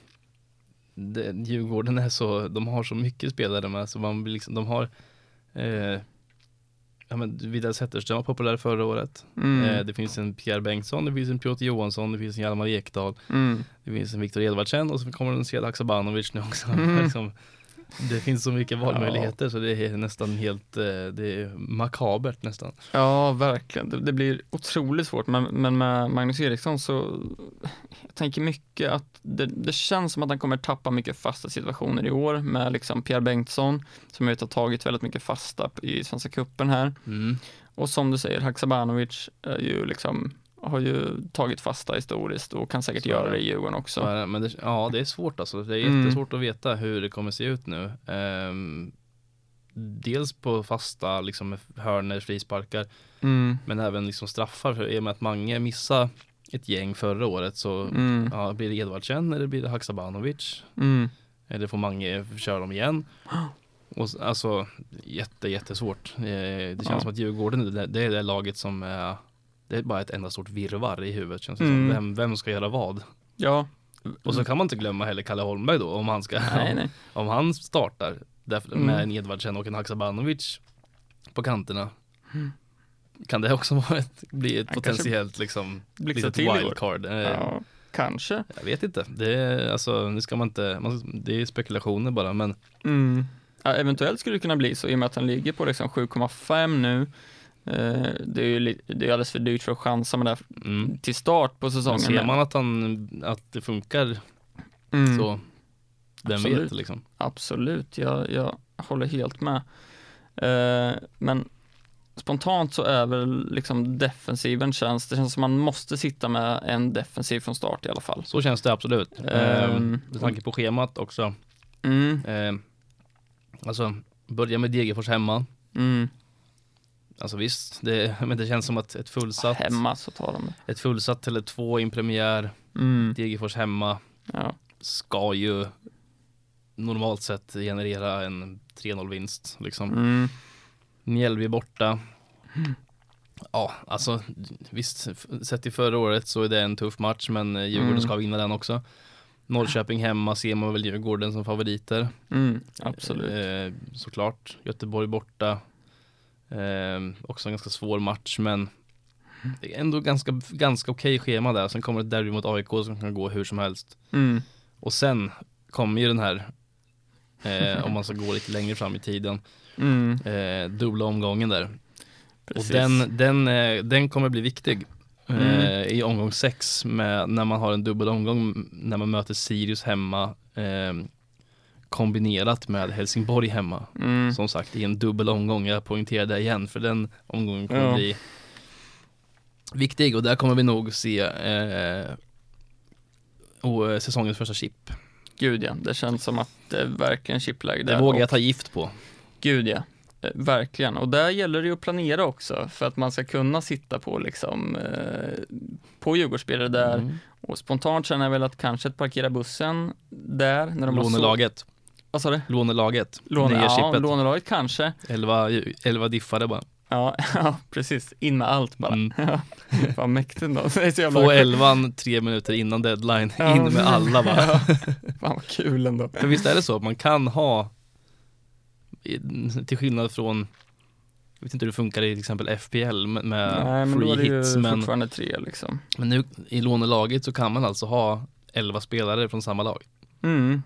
det, Djurgården är så, de har så mycket spelare med så man blir liksom, de har eh, Ja men Vidar Zetterström var populär förra året. mm, Eh, det finns en Pierre Bengtsson, det finns en Piotr Johansson, det finns en Hjalmar Ekdal, mm, det finns en Viktor Edvardsen och så kommer en Sead Haksabanovic nu också. Mm. liksom, det finns så mycket valmöjligheter så det är nästan helt, eh, det är makabert nästan. Ja, verkligen. Det, det blir otroligt svårt, men, men med Magnus Eriksson så jag tänker mycket att det, det känns som att han kommer tappa mycket fasta situationer i år med liksom Pierre Bengtsson som jag vet har tagit väldigt mycket fasta i Svenska cupen här. Mm. Och som du säger, Haksabanovic är ju liksom har ju tagit fasta historiskt och kan säkert göra det. i Djurgården också. Det, men det, ja det är svårt alltså. Det är Mm. jättesvårt att veta hur det kommer se ut nu. Ehm, dels på fasta liksom hörner, frisparkar, Mm, men även liksom straffar. För i och med att Mange missade ett gäng förra året så mm, ja, blir det Edvardsen eller blir det Haksabanovic? mm, Eller får Mange köra dem igen? Och, alltså jätte, jättesvårt. Eh, det känns Ja. som att Djurgården, det, det är det laget som är det är bara ett enda stort virrvarr i huvudet känns det Mm. som. Vem, vem ska göra vad? ja. Och så kan man inte glömma heller Kalle Holmberg då om han ska Nej, nej. om han startar därför, Mm. med en Edvardsen och en Haksabanovic på kanterna kan det också vara ett, bli ett Han potentiellt liksom litet wildcard. Eh, Ja, kanske. Jag vet inte, det är alltså, nu ska man inte, man, det är spekulationer bara men Mm. Ja, eventuellt skulle det kunna bli så i och med att han ligger på liksom 7,5 nu. Eh, det är ju det är alldeles för dyrt för att chansa med det här mm. till start på Men säsongen. ser man att, han, att det funkar mm. så, vem Absolut. vet liksom. Absolut, jag, jag håller helt med. Eh, men spontant så är väl liksom defensiven känns, det känns som man måste sitta med en defensiv från start i alla fall. Så känns det absolut. Ehm, Um, med tanke på schemat också. Mm, Um, alltså, börja med Degerfors hemma. mm. Alltså visst, det, men det känns som att ett fullsatt, Hemma så tar de det. ett fullsatt Tele2 i en premiär, Mm. Degerfors hemma, Ja. ska ju normalt sett generera en 3-0 vinst. Liksom. Mm. Mjällby borta. Ja, alltså visst, sett till förra året så är det en tuff match men eh, Djurgården Mm. ska vinna den också. Norrköping hemma ser man väl Djurgården som favoriter. Mm. Absolut. Eh, såklart. Göteborg borta. Eh, också en ganska svår match men det är ändå ganska, ganska okej schema där. Sen kommer ett derby mot AIK som kan gå hur som helst. Mm. Och sen kommer ju den här, eh, om man ska gå lite längre fram i tiden, Mm. eh, dubbla omgången där. Precis. Och den, den, eh, den kommer bli viktig. Eh, Mm. I omgång sex med, när man har en dubbel omgång när man möter Sirius hemma eh, kombinerat med Helsingborg hemma. Mm. Som sagt i en dubbel omgång, jag poängterar det igen för den omgången kommer Ja. bli viktig och där kommer vi nog se eh, och, eh, säsongens första chip. Gud ja, det känns som att det är verkligen chipläge Det där. vågar Och- jag ta gift på. Gud ja, Eh, verkligen. Och där gäller det ju att planera också för att man ska kunna sitta på liksom eh, på Djurgårdsspelare där Mm. och spontant känner jag väl att kanske att parkera bussen där när de har Lånelaget, Vad sa du? lånelaget, Låne, nya ja, chippet. lånelaget kanske. 11, 11 diffare bara. Ja, ja, precis. In med allt bara. Mm. Ja, Fan mäktigt då. Få elvan tre minuter innan deadline, Ja. in med alla bara. Ja, Fan vad kul ändå. För visst är det så att man kan ha, till skillnad från, jag vet inte hur det funkar i till exempel FPL med, Nej, men free hits, men, tre liksom. men nu i lånelaget så kan man alltså ha 11 spelare från samma lag. Mm.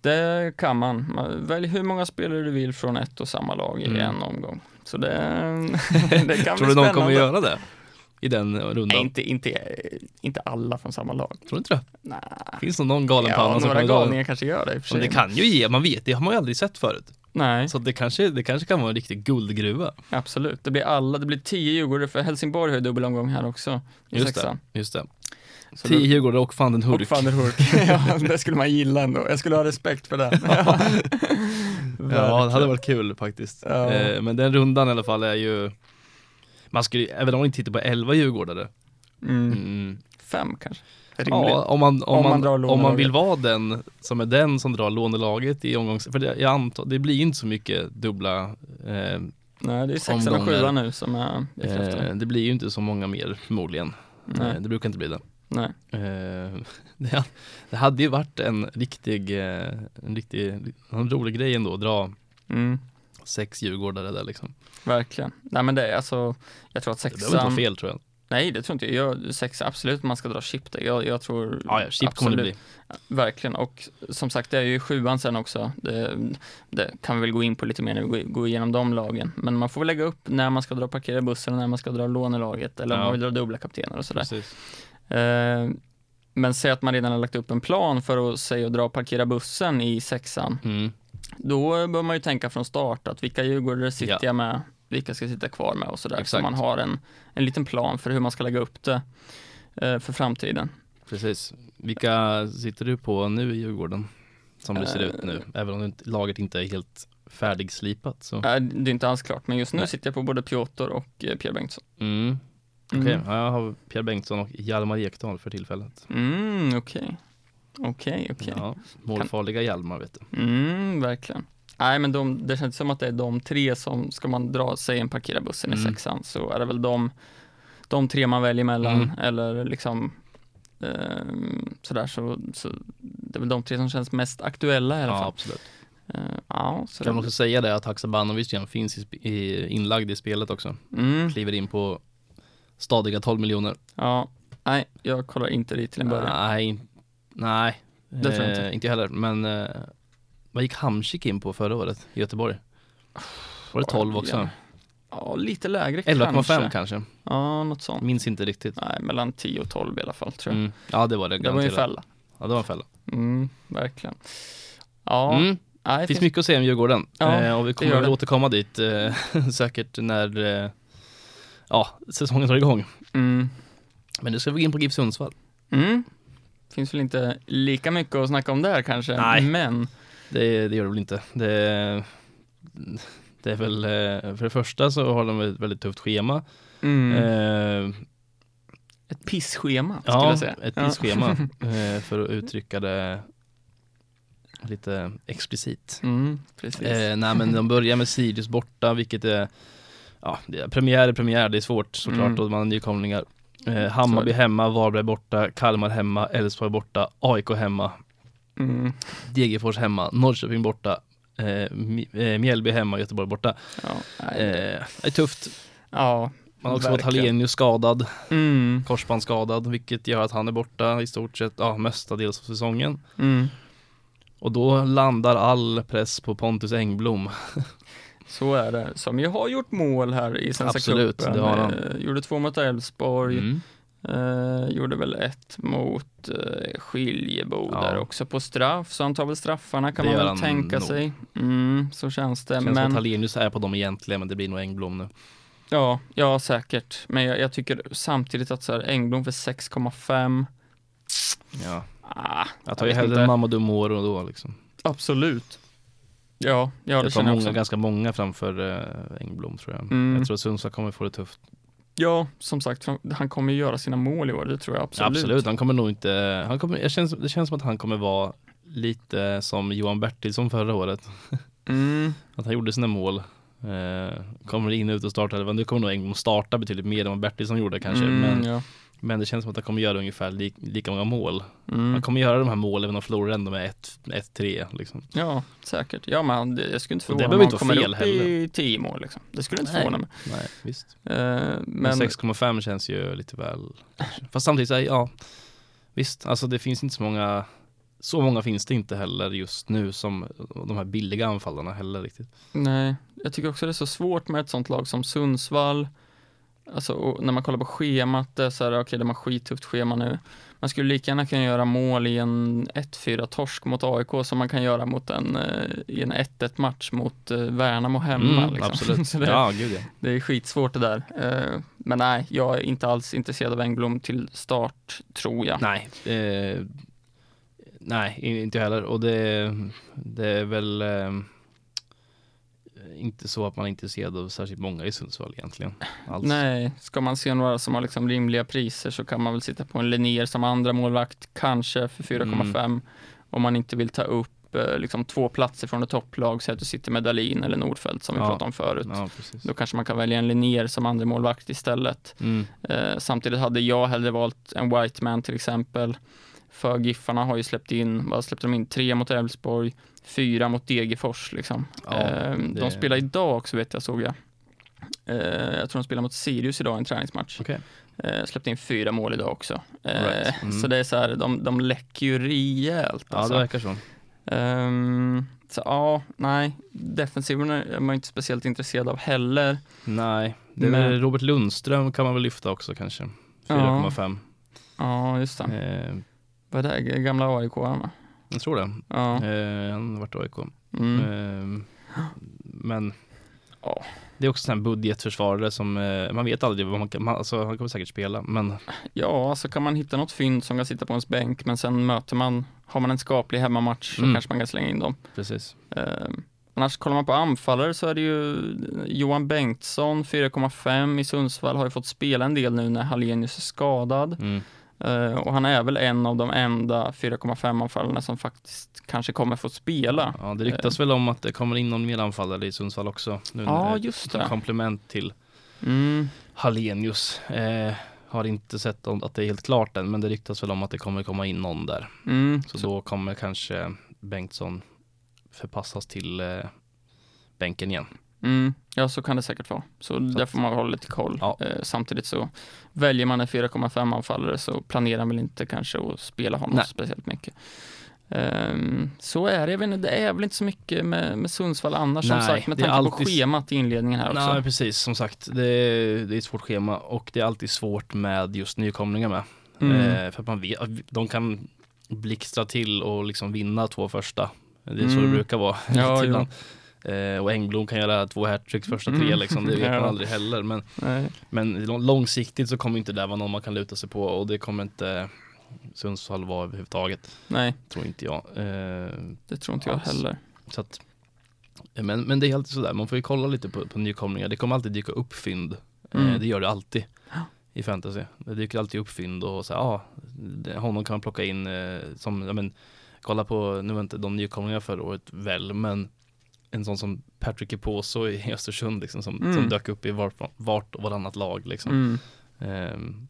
Det kan man. Välj hur många spelare du vill från ett och samma lag i Mm. en omgång. Så det, det kan Tror du någon kommer göra det? I den rundan? Nej, inte, inte, inte alla från samma lag. Tror du inte det? Nej. Finns det någon galen Ja, panna som några galningar kanske gör det i och för Men sig. det kan ju ge, man vet, det har man ju aldrig sett förut. Nej, Så det kanske, det kanske kan vara en riktig guldgruva. absolut. Det blir alla, det blir tio Djurgårdare för Helsingborg har ju dubbelomgång här också. Just det, just det. Så Tio då- Djurgårdare och van den Hurk. Och van der Hurk. ja, det skulle man gilla ändå. Jag skulle ha respekt för det. Ja, det hade varit kul faktiskt. Ja. Eh, men den rundan i alla fall är ju, man skulle, även om man inte tittar på 11 Djurgårdare. Mm. Mm. Fem kanske. Ja, om man, om, Om man om man vill vara den som är den som drar lånelaget i omgång, för det, jag antar, det blir inte så mycket dubbla, eh, Nej, det är och omgångar. sjuan nu som är bekräftade. eh, det blir ju inte så många mer förmodligen. Nej. Eh, det brukar inte bli det. Nej. Eh, det, det hade ju varit en riktig, eh, en riktig, en rolig grej ändå att dra Mm. sex djurgårdare där liksom. Verkligen. Nej men det är alltså, jag tror att Det behöver inte sexan, fel tror jag. nej det tror inte jag, jag sex, absolut man ska dra chip där. Jag, jag tror Ja, ja chip kommer det bli. Verkligen, och som sagt det är ju sjuan sen också. Det, det kan vi väl gå in på lite mer när vi går- igenom de lagen. Men man får väl lägga upp när man ska dra parkera bussen och när man ska dra lånelaget eller om Ja. man vill dra dubbla kaptener och sådär. Precis. Eh, men säg att man redan har lagt upp en plan för att säga att dra parkera bussen i sexan. Mm. Då bör man ju tänka från start att vilka djurgårdare sitter Ja. jag med, vilka ska sitta kvar med och sådär. Så man har en, en liten plan för hur man ska lägga upp det eh, för framtiden. Precis. Vilka sitter du på nu i Djurgården? Som det ser Eh. ut nu. Även om laget inte är helt färdigslipat så. Det är inte alls klart, men just nu Nej. sitter jag på både Piotr och eh, Pierre Bengtsson. Mm. Okej, Mm. ja, jag har Pierre Bengtsson och Hjalmar Ekdal för tillfället. Mm, okej. Okej, okej. Ja, målfarliga Hjalmar vet du. Mm, verkligen. Nej, men de, det känns som att det är de tre som, ska man dra sig en parkera bussen i Mm. sexan, så är det väl de, de tre man väljer mellan, Mm. eller liksom ehm, sådär, så, så det är väl de tre som känns mest aktuella i alla Ja, fall. absolut. Eh, ja, så Kan man det, också säga det att Haksabanovic finns i, i, inlagd i spelet också. mm, Kliver in på stadiga 12 miljoner. ja, nej, jag kollar inte dit till en början. Nej, nej. Det tror jag inte. Eh, inte heller. Men eh, vad gick Hamsik in på förra året i Göteborg? Var det 12 också? Ja, lite lägre 11,5 kanske. kanske. Ja, något sånt. Minns inte riktigt. Nej, mellan 10 och 12 i alla fall, tror jag. Mm. Ja det var det det var en garanterat. fälla. Ja det var en fälla. Mm, verkligen. Ja, Mm. nej, Det finns mycket att säga om Djurgården. Ja, eh, och vi kommer det. återkomma dit eh, säkert när eh, ja, säsongen drar igång. Mm. Men nu ska vi gå in på GIF Sundsvall. Mm. Finns väl inte lika mycket att snacka om där kanske, Nej. men Det, det gör det väl inte. Det, det är väl, eh, för det första så har de ett väldigt tufft schema. mm, Eh, ett pissschema skulle ja, jag säga. ett Ja. pissschema eh, för att uttrycka det lite explicit. Mm. Eh, nej men de börjar med Sirius borta, vilket är Ja, det premiär är premiär, det är svårt såklart Mm. och man har nykomlingar. Eh, Hammarby hemma, Varberg borta, Kalmar hemma, Elfsborg borta, AIK hemma Mm, Degerfors hemma, Norrköping borta eh, eh, Mjällby hemma, Göteborg borta. Ja, nej. eh, Det är tufft. Ja, Man har också fått verkligen. Hallenius skadad, Mm, korsbandsskadad, vilket gör att han är borta i stort sett, ja mestadels av säsongen. Mm. Och då landar all press på Pontus Engblom Så är det. Som ju har gjort mål här i Svenska Absolut, cupen. det har han. Eh, gjorde två mot Elfsborg. mm. Eh, gjorde väl ett mot eh, Skiljebo Ja. där också på straff. Så han tar väl straffarna kan Det man väl tänka nog. sig. Mm, så känns det. Känns som men att Hallenius är på dem egentligen men det blir nog Engblom nu ja, ja, säkert. Men jag, jag tycker samtidigt att så här, Engblom för 6,5. Ja, Ah, jag tar ju hellre. Mamadou Moro då liksom absolut. Ja, ja det Jag känner jag också. ganska många framför eh, Engblom tror jag Mm. Jag tror att Sundsvall kommer få det tufft Ja, som sagt, han kommer göra sina mål i år, det tror jag absolut. Absolut, han kommer nog inte han kommer, jag känns, Det känns som att han kommer vara lite som Johan Bertilsson förra året Mm, Att han gjorde sina mål eh, Kommer in, ut och startar Nu kommer nog Engblom starta betydligt mer än vad Bertilsson gjorde kanske mm, men, ja. Men det känns som att han kommer göra ungefär li, lika många mål Mm. Han kommer göra de här målen men de förlorar ändå med 1-3 liksom Ja, säkert. Ja, men han- det- jag skulle inte förvåna mig om han kommer upp heller. i 10 mål liksom. Det skulle inte Nej. förvåna mig. Nej, visst Eh, Men, men 6,5 känns ju lite väl. Fast samtidigt ja Visst, alltså det finns inte så många Så många finns det inte heller just nu som de här billiga anfallarna heller riktigt nej, jag tycker också det är så svårt med ett sånt lag som Sundsvall. Alltså när man kollar på schemat, det är så här, okej, de har skittufft schema nu. Man skulle lika gärna kunna göra mål i en 1-4 torsk mot AIK som man kan göra mot en, eh, i en 1-1 match mot eh, Värnamo hemma. Mm, liksom. Absolut, det, ja gud ja det är skitsvårt det där. Eh, men nej, jag är inte alls intresserad av Engblom till start, tror jag. Nej, eh, nej inte heller och det, det är väl eh, inte så att man är intresserad av särskilt många i Sundsvall egentligen alls. Nej, ska man se några som har liksom rimliga priser så kan man väl sitta på en Linnér som andra målvakt kanske för 4,5 om man inte vill ta upp eh, liksom två platser från ett topplag, så att du sitter med Dalin eller Nordfeldt som vi Ja. pratade om förut. Ja. Då kanske man kan välja en Linnér som andra målvakt istället. Mm. Eh, samtidigt hade jag hellre valt en Whiteman till exempel. För Giffarna har ju släppt in, vad släppte de in? Tre mot Elfsborg, fyra mot Degerfors liksom. Ja, eh, det- De spelar idag också vet jag, såg jag. Eh, jag tror de spelar mot Sirius idag, en träningsmatch. Okej. Eh, släppte in fyra mål idag också. Right. Mm. Så det är så här, de, de läcker ju rejält. Ja, Alltså. det verkar så. Ehm, så ja, nej, defensiven är man inte speciellt intresserad av heller. Nej, det Men- Robert Lundström kan man väl lyfta också kanske. 4,5. Ja, just det. Vad är det? Gamla AIK va? jag tror det. Ja. Eh, han har varit AIK. Mm. Eh, men Ja. det är också en budgetförsvarare som, eh, man vet aldrig vad man kan, man, alltså han kommer säkert spela men Ja, så kan man hitta något fynd som kan sitta på ens bänk, men sen möter man, har man en skaplig hemmamatch så Mm. kanske man kan slänga in dem. precis. Eh, annars kollar man på anfallare så är det ju Johan Bengtsson, 4,5 i Sundsvall, har ju fått spela en del nu när Hallenius är skadad. Mm. Eh, och han är väl en av de enda 4,5 anfallarna som faktiskt kanske kommer få spela. Ja, det ryktas väl om att det kommer in någon mer anfallare i Sundsvall också. Nu Ja, just det. komplement till Mm, Hallenius. Eh, har inte sett att det är helt klart än, men det ryktas väl om att det kommer komma in någon där. mm, Så, då kommer kanske Bengtsson förpassas till eh, bänken igen. Mm, ja, så kan det säkert vara. Så, där att- får man hålla lite koll. Ja. Eh, samtidigt så väljer man en 4,5 anfallare så planerar man väl inte kanske att spela honom Nej. speciellt mycket. Ehm, så är det. Jag vet inte, det är väl inte så mycket med, med Sundsvall annars som Nej, sagt med tanke på alltid- schemat i inledningen här också. Nej, precis. Som sagt, det är, det är ett svårt schema och det är alltid svårt med just nykomlingar med. Mm. Eh, för att man vet, de kan blixtra till och liksom vinna två första. Det är så Mm. det brukar vara. Ja. Eh, och Engblom kan göra två hattricks första tre Mm. liksom. Det vet man aldrig heller. Men, Nej. men lång- långsiktigt så kommer inte det vara någon man kan luta sig på och det kommer inte Sundsvall vara överhuvudtaget. Nej, Tror inte jag. Eh, det tror inte jag Alls. heller. så att, men, men det är alltid sådär, man får ju kolla lite på, på nykomlingar. Det kommer alltid dyka upp fynd. Mm. Eh, det gör det alltid i fantasy. Det dyker alltid upp fynd och så ja, det- honom kan man plocka in eh, som, ja men kolla på, nu var inte de nykomlingar förra året väl, men en sån som Patrick Eposo i Östersund liksom, som, Mm. som dök upp i vart, vart och varannat lag liksom. Mm. Ehm,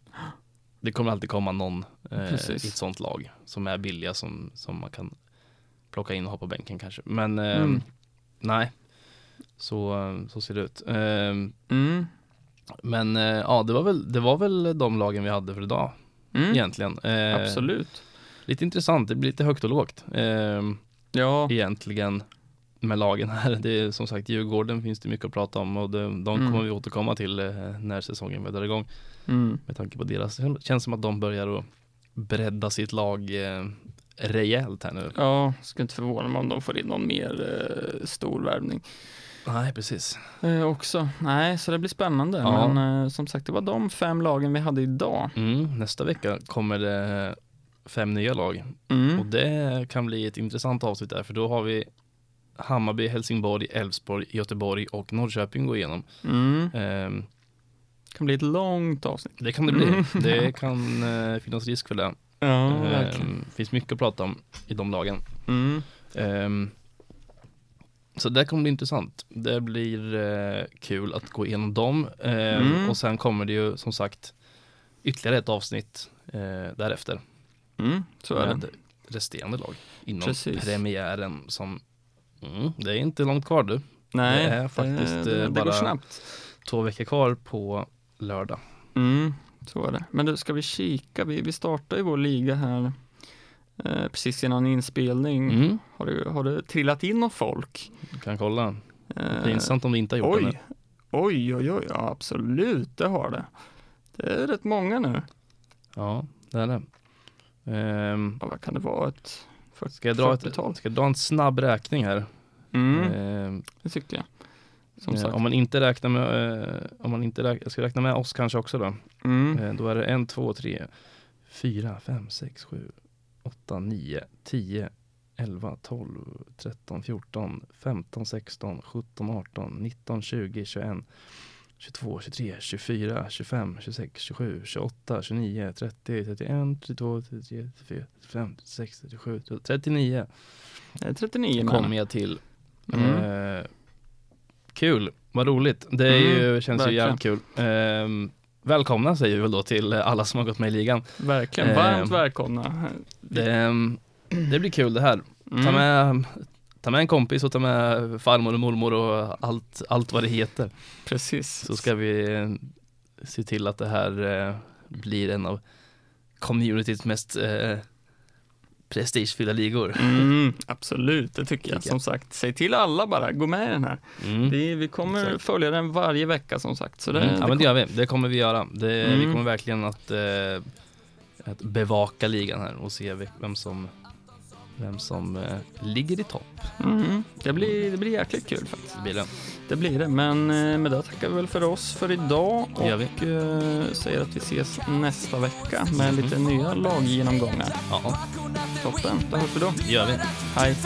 det kommer alltid komma någon eh, i ett sånt lag som är billiga som, som man kan plocka in och ha på bänken kanske. Men ehm, Mm. nej, så, så ser det ut. Mm. men eh, ja, det var, väl, det var väl de lagen vi hade för idag Mm. egentligen. Eh, Absolut. Lite intressant, det blir lite högt och lågt Ja, egentligen med lagen här. Det är som sagt Djurgården finns det mycket att prata om och de, de Mm. kommer vi återkomma till eh, när säsongen väl drar igång. mm. Med tanke på deras, det känns som att de börjar att bredda sitt lag eh, rejält här nu. ja, ska inte förvåna mig om de får in någon mer eh, stor värvning Nej, precis. eh, också. Nej, så det blir spännande. Ja. Men eh, som sagt, det var de fem lagen vi hade idag. Mm, nästa vecka kommer det fem nya lag Mm. och det kan bli ett intressant avsnitt där för då har vi Hammarby, Helsingborg, Elfsborg, Göteborg och Norrköping gå igenom. Mm. Ehm, kan bli ett långt avsnitt. det kan det bli. Mm. Det kan eh, finnas risk för det. Ja, Ehm, finns mycket att prata om i de lagen. Mm. Ehm, så det kommer bli intressant. Det blir eh, kul att gå igenom dem. Ehm, Mm. Och sen kommer det ju som sagt ytterligare ett avsnitt eh, därefter. Mm. Så är det. med resterande lag inom Precis. premiären som mm, det är inte långt kvar du. Nej, det är faktiskt, det, det, eh, det går bara- snabbt. Två veckor kvar på lördag. Mm, så är det. Men du, ska vi kika? Vi, vi startar ju vår liga här eh, precis innan inspelning. Mm. Har, det, har det trillat in någon folk? Du kan kolla. Eh, Pinsamt om vi inte har gjort det nu. oj, oj, oj, ja, absolut, det har det. Det är rätt många nu. Ja, det är det. Ehm, Ja, vad kan det vara? Ett fyrt- ska, jag dra ett, 40-tal? ska jag dra en snabb räkning här? Mm, Ehm, det tycker jag. Som eh, sagt. om man inte räknar med, eh, om man inte räknar, jag ska räkna med oss kanske också då. Mm, Eh, Då är det en, två, tre, fyra, fem, sex, sju, åtta, nio, tio, elva, tolv, tretton, fjorton, femton, sexton, sjutton, arton, nitton, tjugo, tjugoen, tjugotvå, tjugotre, tjugofyra, tjugofem, tjugosex, tjugosju, tjugoåtta, tjugonio, trettio, trettioen, trettiotvå, trettiotre, trettiofyra, trettiofem, trettiosex, trettiosju, trettionio det är 39 kommer jag till. Mm. Eh, kul, vad roligt. Det är Mm, ju, känns ju verkligen. jävligt kul. Eh, välkomna säger vi väl då till alla som har gått med i ligan. Verkligen, Eh, varmt välkomna. Det, ehm, det blir kul det här. Ta Mm. med, ta med en kompis och ta med farmor och mormor och allt, allt vad det heter. Precis. Så ska vi eh, se till att det här eh, blir en av communityts mest eh, prestigefyllda ligor. Mm, absolut, det tycker jag. Som sagt, säg till alla bara, gå med i den här. Mm. Vi, vi kommer Exakt. följa den varje vecka som sagt. Så det, Mm, ja det men det gör vi, det kommer vi göra. Det, Vi Mm. kommer verkligen att, eh, att bevaka ligan här och se vem som, vem som eh, ligger i topp. mm, det, blir, det blir jäkligt kul faktiskt. Det blir det. Det blir det, men eh, med det tackar vi väl för oss för idag och eh, säger att vi ses nästa vecka med lite nya laggenomgångar. Ja, Toppen, då hörs vi då. det gör vi. Hej!